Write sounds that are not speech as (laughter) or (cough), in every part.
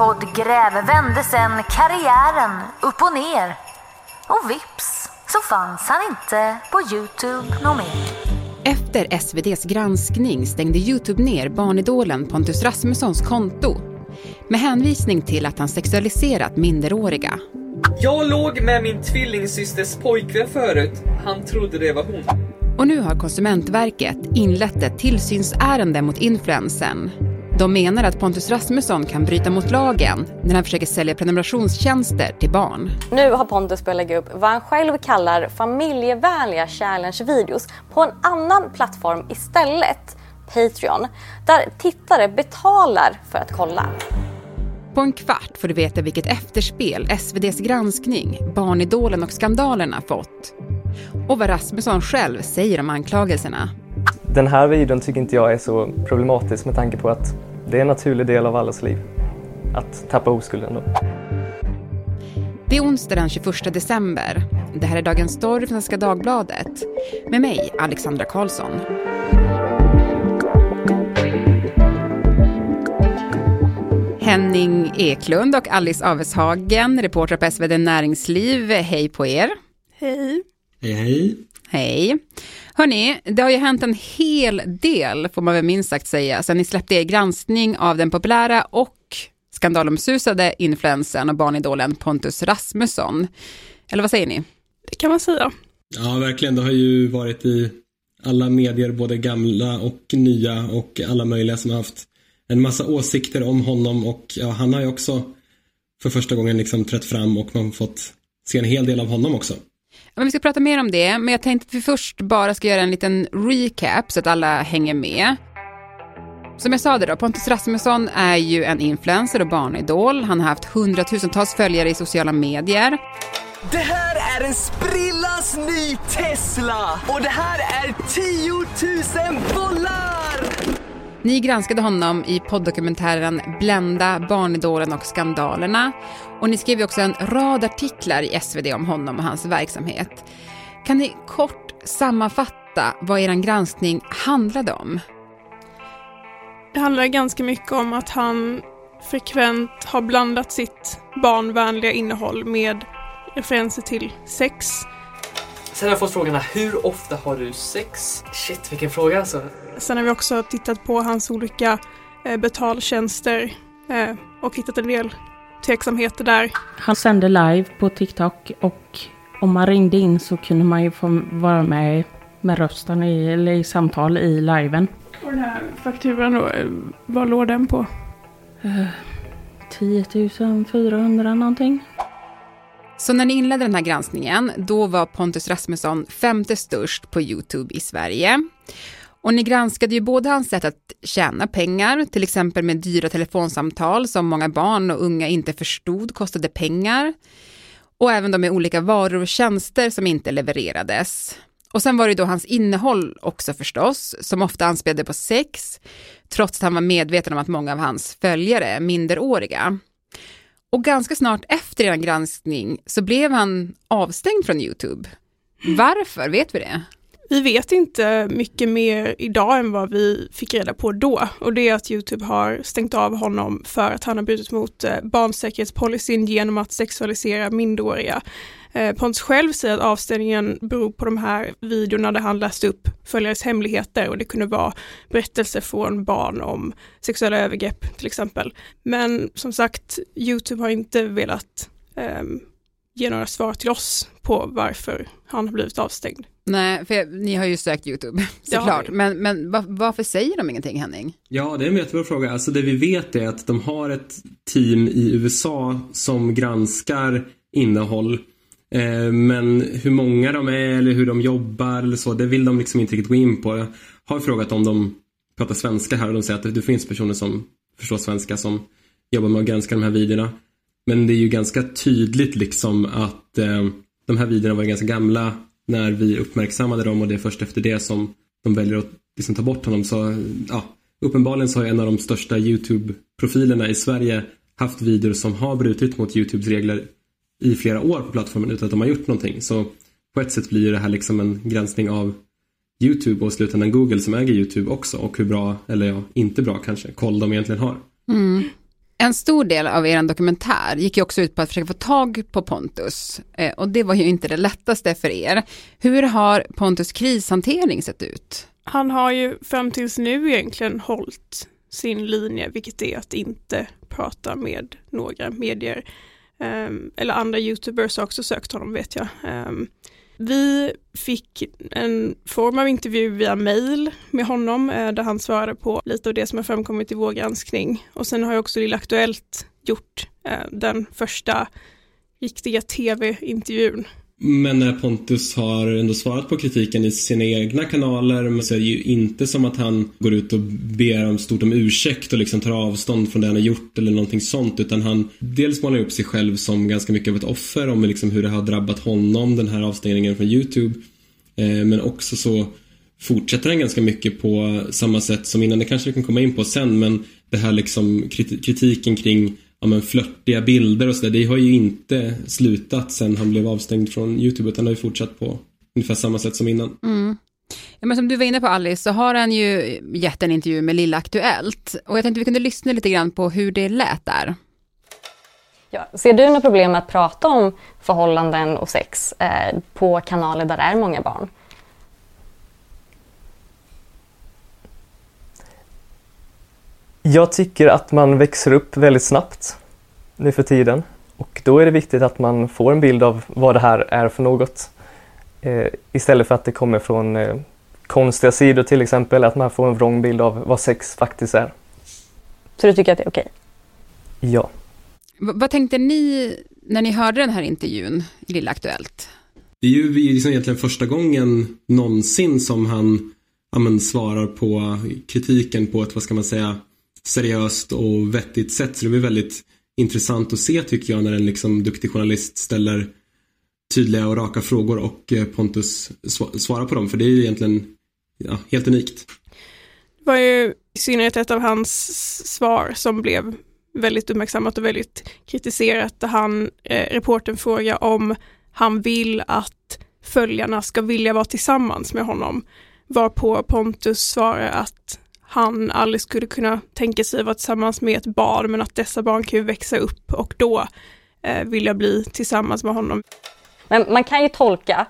podd Gräv vände sen karriären upp och ner. Och vips så fanns han inte på Youtube något mer. Efter SVDs granskning stängde Youtube ner barnidolen Pontus Rasmussons konto med hänvisning till att han sexualiserat minderåriga. Jag låg med min tvillingsysters pojkvän förut. Han trodde det var hon. Och nu har Konsumentverket inlett ett tillsynsärende mot influensen. De menar att Pontus Rasmusson kan bryta mot lagen när han försöker sälja prenumerationstjänster till barn. Nu har Pontus börjat lägga upp vad han själv kallar familjevänliga challenge-videos på en annan plattform istället, Patreon, där tittare betalar för att kolla. På en kvart får du veta vilket efterspel SVDs granskning, Barnidolen och skandalerna fått. Och vad Rasmusson själv säger om anklagelserna. Den här videon tycker inte jag är så problematisk med tanke på att det är en naturlig del av allas liv. Att tappa oskulden då. Det är onsdag den 21 december. Det här är Dagens Story från Svenska Dagbladet. Med mig, Alexandra Karlsson. Henning Eklund och Alice Aveshagen, reportrar på SvD Näringsliv. Hej på er. Hej. Hej, hej. Hej. Hörni, det har ju hänt en hel del, får man väl minst sagt säga, sen ni släppte er granskning av den populära och skandalomsusade influensen och barnidolen Pontus Rasmusson. Eller vad säger ni? Det kan man säga. Ja, verkligen. Det har ju varit i alla medier, både gamla och nya och alla möjliga som har haft en massa åsikter om honom och ja, han har ju också för första gången liksom trätt fram och man har fått se en hel del av honom också. Men vi ska prata mer om det, men jag tänkte att vi först bara ska göra en liten recap så att alla hänger med. Som jag sa det då, Pontus Rasmusson är ju en influencer och barnidol. Han har haft hundratusentals följare i sociala medier. Det här är en sprillans ny Tesla och det här är 10 000 bollar! Ni granskade honom i poddokumentären Blända, barnidolen och skandalerna. Och ni skrev också en rad artiklar i SvD om honom och hans verksamhet. Kan ni kort sammanfatta vad er granskning handlade om? Det handlar ganska mycket om att han frekvent har blandat sitt barnvänliga innehåll med referenser till sex. Sen har jag fått frågorna, hur ofta har du sex? Shit, vilken fråga alltså. Sen har vi också tittat på hans olika eh, betaltjänster eh, och hittat en del tveksamheter där. Han sände live på TikTok och om man ringde in så kunde man ju få vara med med rösten i, eller i samtal i liven. Och den här fakturan då, eh, vad låg den på? Uh, 10 400 någonting. Så när ni inledde den här granskningen, då var Pontus Rasmusson femte störst på Youtube i Sverige. Och ni granskade ju både hans sätt att tjäna pengar, till exempel med dyra telefonsamtal som många barn och unga inte förstod kostade pengar. Och även de med olika varor och tjänster som inte levererades. Och sen var det då hans innehåll också förstås, som ofta anspelade på sex, trots att han var medveten om att många av hans följare är minderåriga. Och ganska snart efter er granskning så blev han avstängd från Youtube. Varför? Vet vi det? Vi vet inte mycket mer idag än vad vi fick reda på då och det är att Youtube har stängt av honom för att han har brutit mot eh, barnsäkerhetspolicyn genom att sexualisera minderåriga. Eh, Pontus själv säger att avstängningen beror på de här videorna där han läste upp följares hemligheter och det kunde vara berättelser från barn om sexuella övergrepp till exempel. Men som sagt, Youtube har inte velat um, ge några svar till oss på varför han har blivit avstängd. Nej, för ni har ju sökt YouTube (laughs) såklart. Men, men varför säger de ingenting Henning? Ja, det är en jättebra fråga. Alltså det vi vet är att de har ett team i USA som granskar innehåll. Eh, men hur många de är eller hur de jobbar eller så, det vill de liksom inte riktigt gå in på. Jag har frågat om de pratar svenska här och de säger att det finns personer som förstår svenska som jobbar med att granska de här videorna. Men det är ju ganska tydligt liksom att eh, de här videorna var ganska gamla när vi uppmärksammade dem och det är först efter det som de väljer att liksom ta bort honom. Så ja, uppenbarligen så har en av de största YouTube-profilerna i Sverige haft videor som har brutit mot YouTubes regler i flera år på plattformen utan att de har gjort någonting. Så på ett sätt blir det här liksom en granskning av YouTube och slutändan Google som äger YouTube också och hur bra, eller ja, inte bra kanske, koll de egentligen har. Mm. En stor del av er dokumentär gick ju också ut på att försöka få tag på Pontus eh, och det var ju inte det lättaste för er. Hur har Pontus krishantering sett ut? Han har ju fram tills nu egentligen hållit sin linje, vilket är att inte prata med några medier. Ehm, eller andra YouTubers har också sökt honom vet jag. Ehm, vi fick en form av intervju via mail med honom eh, där han svarade på lite av det som har framkommit i vår granskning. Och sen har jag också Lilla Aktuellt gjort eh, den första riktiga tv-intervjun men när Pontus har ändå svarat på kritiken i sina egna kanaler så är det ju inte som att han går ut och ber om stort om ursäkt och liksom tar avstånd från det han har gjort eller någonting sånt utan han dels målar upp sig själv som ganska mycket av ett offer om liksom hur det har drabbat honom den här avstängningen från Youtube. Eh, men också så fortsätter han ganska mycket på samma sätt som innan, det kanske vi kan komma in på sen men det här liksom kritiken kring ja, men flörtiga bilder och sådär. Det har ju inte slutat sen han blev avstängd från YouTube utan det har ju fortsatt på ungefär samma sätt som innan. Mm. Ja, men som du var inne på Alice så har han ju gett en intervju med Lilla Aktuellt och jag tänkte vi kunde lyssna lite grann på hur det lät där. Ja, ser du några problem med att prata om förhållanden och sex eh, på kanaler där det är många barn? Jag tycker att man växer upp väldigt snabbt nu för tiden och då är det viktigt att man får en bild av vad det här är för något. Eh, istället för att det kommer från eh, konstiga sidor till exempel, att man får en vrång bild av vad sex faktiskt är. Så du tycker att det är okej? Okay? Ja. V vad tänkte ni när ni hörde den här intervjun i Lilla Aktuellt? Det är ju liksom egentligen första gången någonsin som han ja, svarar på kritiken på ett, vad ska man säga, seriöst och vettigt sätt. Så det blir väldigt intressant att se tycker jag när en liksom duktig journalist ställer tydliga och raka frågor och eh, Pontus svarar på dem. För det är ju egentligen ja, helt unikt. Det var ju i synnerhet ett av hans svar som blev väldigt uppmärksammat och väldigt kritiserat där han, eh, reporten frågar om han vill att följarna ska vilja vara tillsammans med honom. Varpå Pontus svarar att han aldrig skulle kunna tänka sig att vara tillsammans med ett barn men att dessa barn kan ju växa upp och då eh, vill jag bli tillsammans med honom. Men man kan ju tolka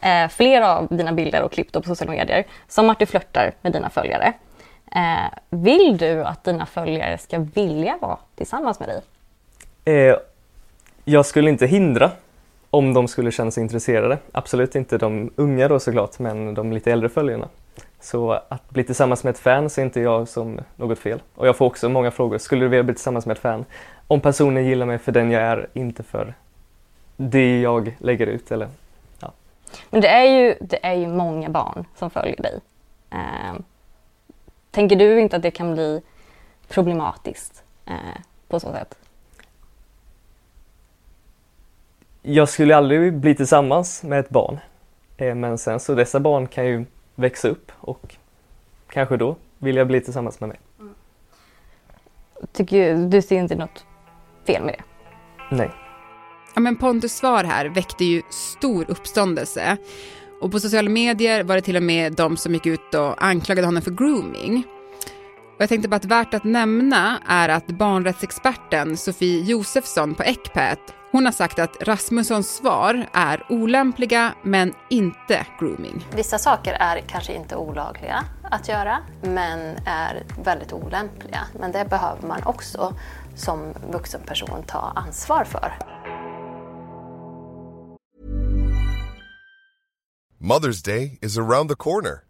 eh, flera av dina bilder och klipp på sociala medier som att du flörtar med dina följare. Eh, vill du att dina följare ska vilja vara tillsammans med dig? Eh, jag skulle inte hindra om de skulle känna sig intresserade. Absolut inte de unga då såklart, men de lite äldre följarna. Så att bli tillsammans med ett fan ser inte jag som något fel. Och jag får också många frågor, skulle du vilja bli tillsammans med ett fan? Om personen gillar mig för den jag är, inte för det jag lägger ut eller ja. Men det är ju, det är ju många barn som följer dig. Eh, tänker du inte att det kan bli problematiskt eh, på så sätt? Jag skulle aldrig bli tillsammans med ett barn. Eh, men sen så dessa barn kan ju växa upp och kanske då vill jag bli tillsammans med mig. Mm. Tycker du ser inte något fel med det? Nej. Ja, men Pontus svar här väckte ju stor uppståndelse. Och på sociala medier var det till och med de som gick ut och anklagade honom för grooming. Och jag tänkte bara att värt att nämna är att barnrättsexperten Sofie Josefsson på Ecpat hon har sagt att Rasmussons svar är olämpliga men inte grooming. Vissa saker är kanske inte olagliga att göra men är väldigt olämpliga. Men det behöver man också som vuxen person ta ansvar för. Mother's Day is around the corner.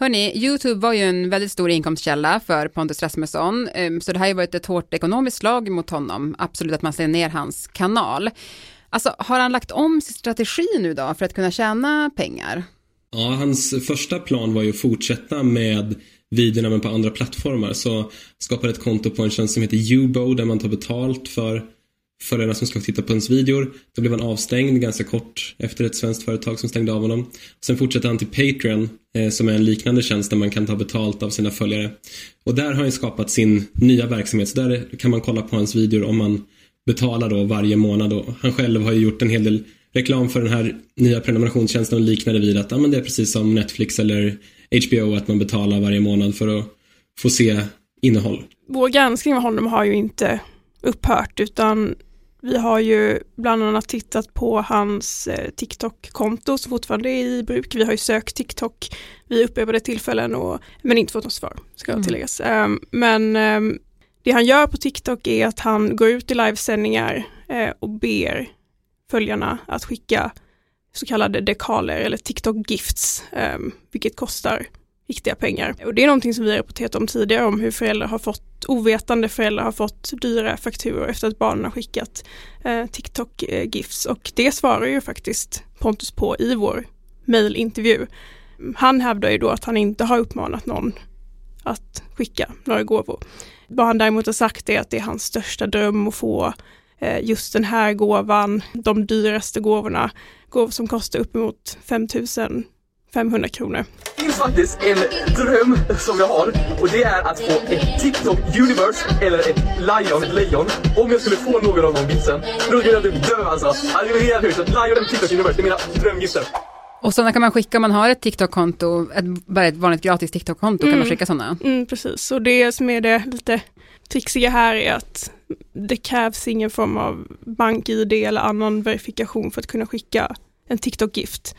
Hörni, Youtube var ju en väldigt stor inkomstkälla för Pontus Rasmusson, ehm, så det här har ju varit ett hårt ekonomiskt slag mot honom, absolut att man ser ner hans kanal. Alltså, har han lagt om sin strategi nu då för att kunna tjäna pengar? Ja, hans första plan var ju att fortsätta med videorna men på andra plattformar. Så skapade ett konto på en tjänst som heter Yubo, där man tar betalt för följarna som ska titta på ens videor. Då blev han avstängd ganska kort efter ett svenskt företag som stängde av honom. Sen fortsatte han till Patreon eh, som är en liknande tjänst där man kan ta betalt av sina följare. Och där har han skapat sin nya verksamhet. Så där kan man kolla på hans videor om man betalar då varje månad. Och han själv har ju gjort en hel del reklam för den här nya prenumerationstjänsten och liknade vid att ja, men det är precis som Netflix eller HBO att man betalar varje månad för att få se innehåll. Vår granskning av honom har ju inte upphört utan vi har ju bland annat tittat på hans eh, TikTok-konto som fortfarande är i bruk. Vi har ju sökt TikTok vid upprepade tillfällen och, men inte fått något svar, ska mm. tilläggas. Um, men um, det han gör på TikTok är att han går ut i livesändningar uh, och ber följarna att skicka så kallade dekaler eller TikTok-gifts, um, vilket kostar riktiga pengar. Och det är någonting som vi har rapporterat om tidigare om hur föräldrar har fått, ovetande föräldrar har fått dyra fakturor efter att barnen har skickat eh, TikTok-gifts och det svarar ju faktiskt Pontus på i vår mejlintervju. Han hävdar ju då att han inte har uppmanat någon att skicka några gåvor. Vad han däremot har sagt är att det är hans största dröm att få eh, just den här gåvan, de dyraste gåvorna, gåvor som kostar uppemot 5 500 kronor. Faktiskt en dröm som jag har och det är att få ett TikTok Universe eller ett Lion, ett lejon. Om jag skulle få någon av de giften, då skulle jag typ dö alltså. Det är helt sjukt. Ett Lion eller TikTok Universe, det är mina drömgifter. Och sådana kan man skicka om man har ett TikTok-konto, ett, bara ett vanligt gratis TikTok-konto mm. kan man mm. skicka sådana. Mm, precis, och det som är det lite trixiga här är att det krävs ingen form av bank-id eller annan verifikation för att kunna skicka en TikTok-gift.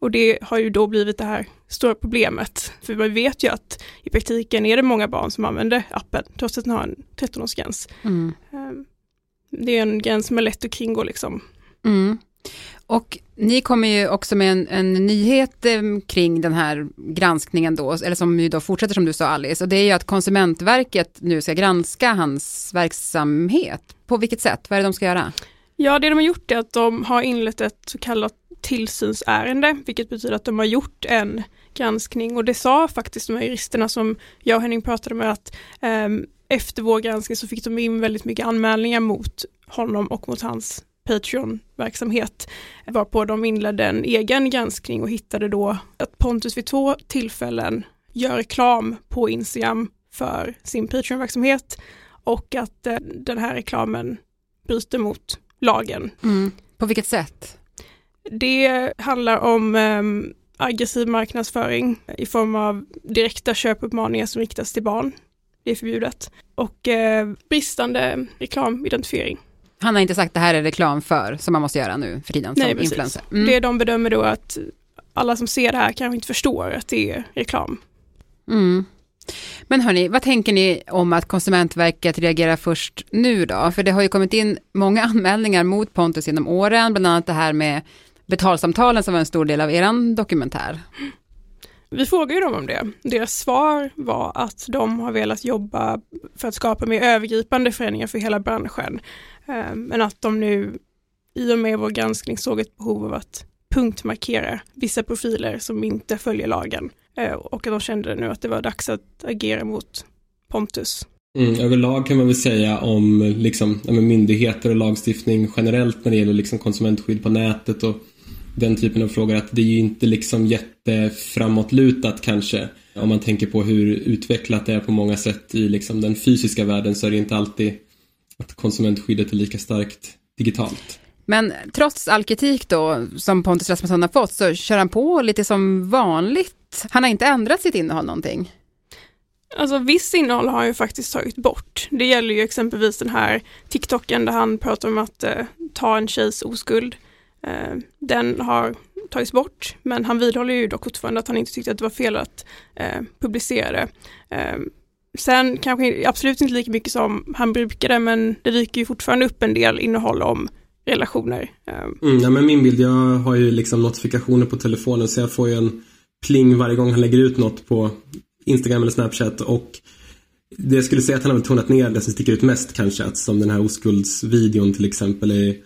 Och det har ju då blivit det här stora problemet. För vi vet ju att i praktiken är det många barn som använder appen trots att den har en 13-årsgräns. Mm. Ehm, det är en gräns som är lätt att kringgå liksom. Mm. Och ni kommer ju också med en, en, nyhet eh, kring den här granskningen då, eller som ju då fortsätter som du sa Alice, och det är ju att Konsumentverket nu ska granska hans verksamhet. På vilket sätt? Vad är det de ska göra? Ja, det de har gjort är att de har inlett ett så kallat tillsynsärende, vilket betyder att de har gjort en granskning och det sa faktiskt de här juristerna som jag och Henning pratade med att um, efter vår granskning så fick de in väldigt mycket anmälningar mot honom och mot hans Patreon-verksamhet varpå de inledde en egen granskning och hittade då att Pontus vid två tillfällen gör reklam på Instagram för sin Patreon-verksamhet och att eh, den här reklamen bryter mot lagen. Mm. På vilket sätt? Det handlar om um, aggressiv marknadsföring i form av direkta köpuppmaningar som riktas till barn. Det är förbjudet. Och uh, bristande reklamidentifiering. Han har inte sagt att det här är reklam för, som man måste göra nu för tiden Nej, som precis. influencer. Mm. Det de bedömer då att alla som ser det här kanske inte förstår att det är reklam. Mm. Men hörni, vad tänker ni om att Konsumentverket reagerar först nu då? För det har ju kommit in många anmälningar mot Pontus genom åren, bland annat det här med betalsamtalen som var en stor del av er dokumentär. Vi frågade ju dem om det. Deras svar var att de har velat jobba för att skapa mer övergripande förändringar för hela branschen. Eh, men att de nu i och med vår granskning såg ett behov av att punktmarkera vissa profiler som inte följer lagen. Eh, och att de kände nu att det var dags att agera mot Pontus. Mm, överlag kan man väl säga om liksom, myndigheter och lagstiftning generellt när det gäller liksom, konsumentskydd på nätet och den typen av frågor att det är ju inte liksom jätteframåtlutat kanske. Om man tänker på hur utvecklat det är på många sätt i liksom den fysiska världen så är det inte alltid att konsumentskyddet är lika starkt digitalt. Men trots all kritik då som Pontus Rasmusson har fått så kör han på lite som vanligt. Han har inte ändrat sitt innehåll någonting. Alltså viss innehåll har han ju faktiskt tagit bort. Det gäller ju exempelvis den här TikToken där han pratar om att eh, ta en tjejs oskuld. Eh, den har tagits bort, men han vidhåller ju dock fortfarande att han inte tyckte att det var fel att eh, publicera det. Eh, sen kanske absolut inte lika mycket som han brukade, men det dyker ju fortfarande upp en del innehåll om relationer. Eh, mm, ja, men min bild, jag har ju liksom notifikationer på telefonen så jag får ju en pling varje gång han lägger ut något på Instagram eller Snapchat och det jag skulle säga att han har tonat ner det som sticker ut mest kanske, att som den här oskuldsvideon till exempel är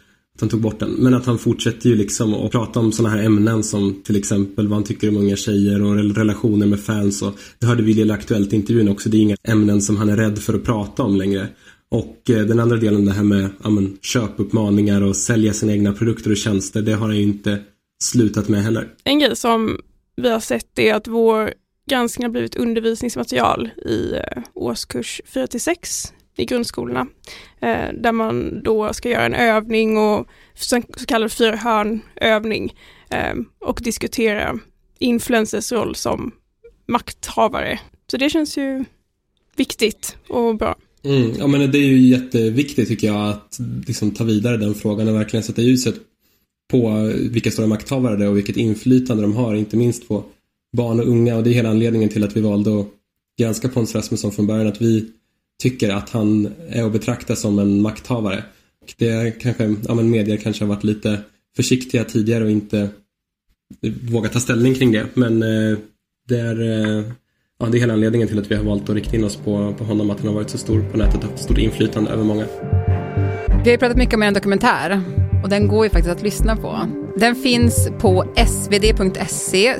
som tog bort den. Men att han fortsätter ju liksom att prata om sådana här ämnen som till exempel vad han tycker om unga tjejer och relationer med fans. Och det hörde vi i Lilla Aktuellt intervjun också. Det är inga ämnen som han är rädd för att prata om längre. Och eh, den andra delen, det här med ja, men, köpuppmaningar och sälja sina egna produkter och tjänster, det har han ju inte slutat med heller. En grej som vi har sett är att vår granskning har blivit undervisningsmaterial i eh, årskurs 4 till 6 i grundskolorna. Eh, där man då ska göra en övning och så kallad fyrhörnövning eh, och diskutera influencers roll som makthavare. Så det känns ju viktigt och bra. Mm, ja men det är ju jätteviktigt tycker jag att liksom, ta vidare den frågan och verkligen sätta ljuset på vilka stora makthavare det är och vilket inflytande de har, inte minst på barn och unga och det är hela anledningen till att vi valde att granska Pontus Rasmusson från början, att vi tycker att han är att betrakta som en makthavare. Det kanske, ja men medier kanske har varit lite försiktiga tidigare och inte vågat ta ställning kring det. Men eh, det, är, eh, ja, det är hela anledningen till att vi har valt att rikta in oss på, på honom, att han har varit så stor på nätet och haft stort inflytande över många. Vi har ju pratat mycket om en dokumentär och den går ju faktiskt att lyssna på. Den finns på svd.se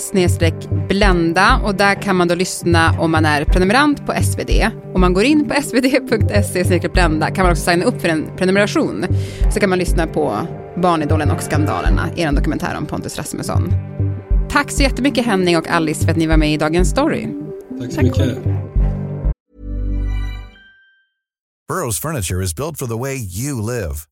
blända och där kan man då lyssna om man är prenumerant på SvD. Om man går in på svd.se blända kan man också signa upp för en prenumeration. Så kan man lyssna på Barnidolen och skandalerna, er dokumentär om Pontus Rasmusson. Tack så jättemycket Henning och Alice för att ni var med i Dagens Story. Tack så mycket. Burrows furniture is built for the way you live.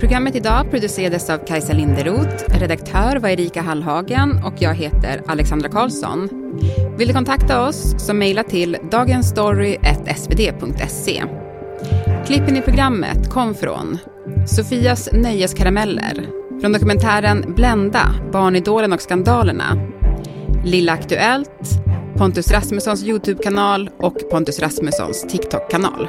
Programmet idag producerades av Kajsa Linderoth, redaktör var Erika Hallhagen och jag heter Alexandra Karlsson. Vill du kontakta oss så mejla till dagensstory.svd.se. Klippen i programmet kom från Sofias nöjeskarameller, från dokumentären Blända, Barnidolen och skandalerna, Lilla Aktuellt, Pontus Rasmussons YouTube-kanal och Pontus Rasmussons TikTok-kanal.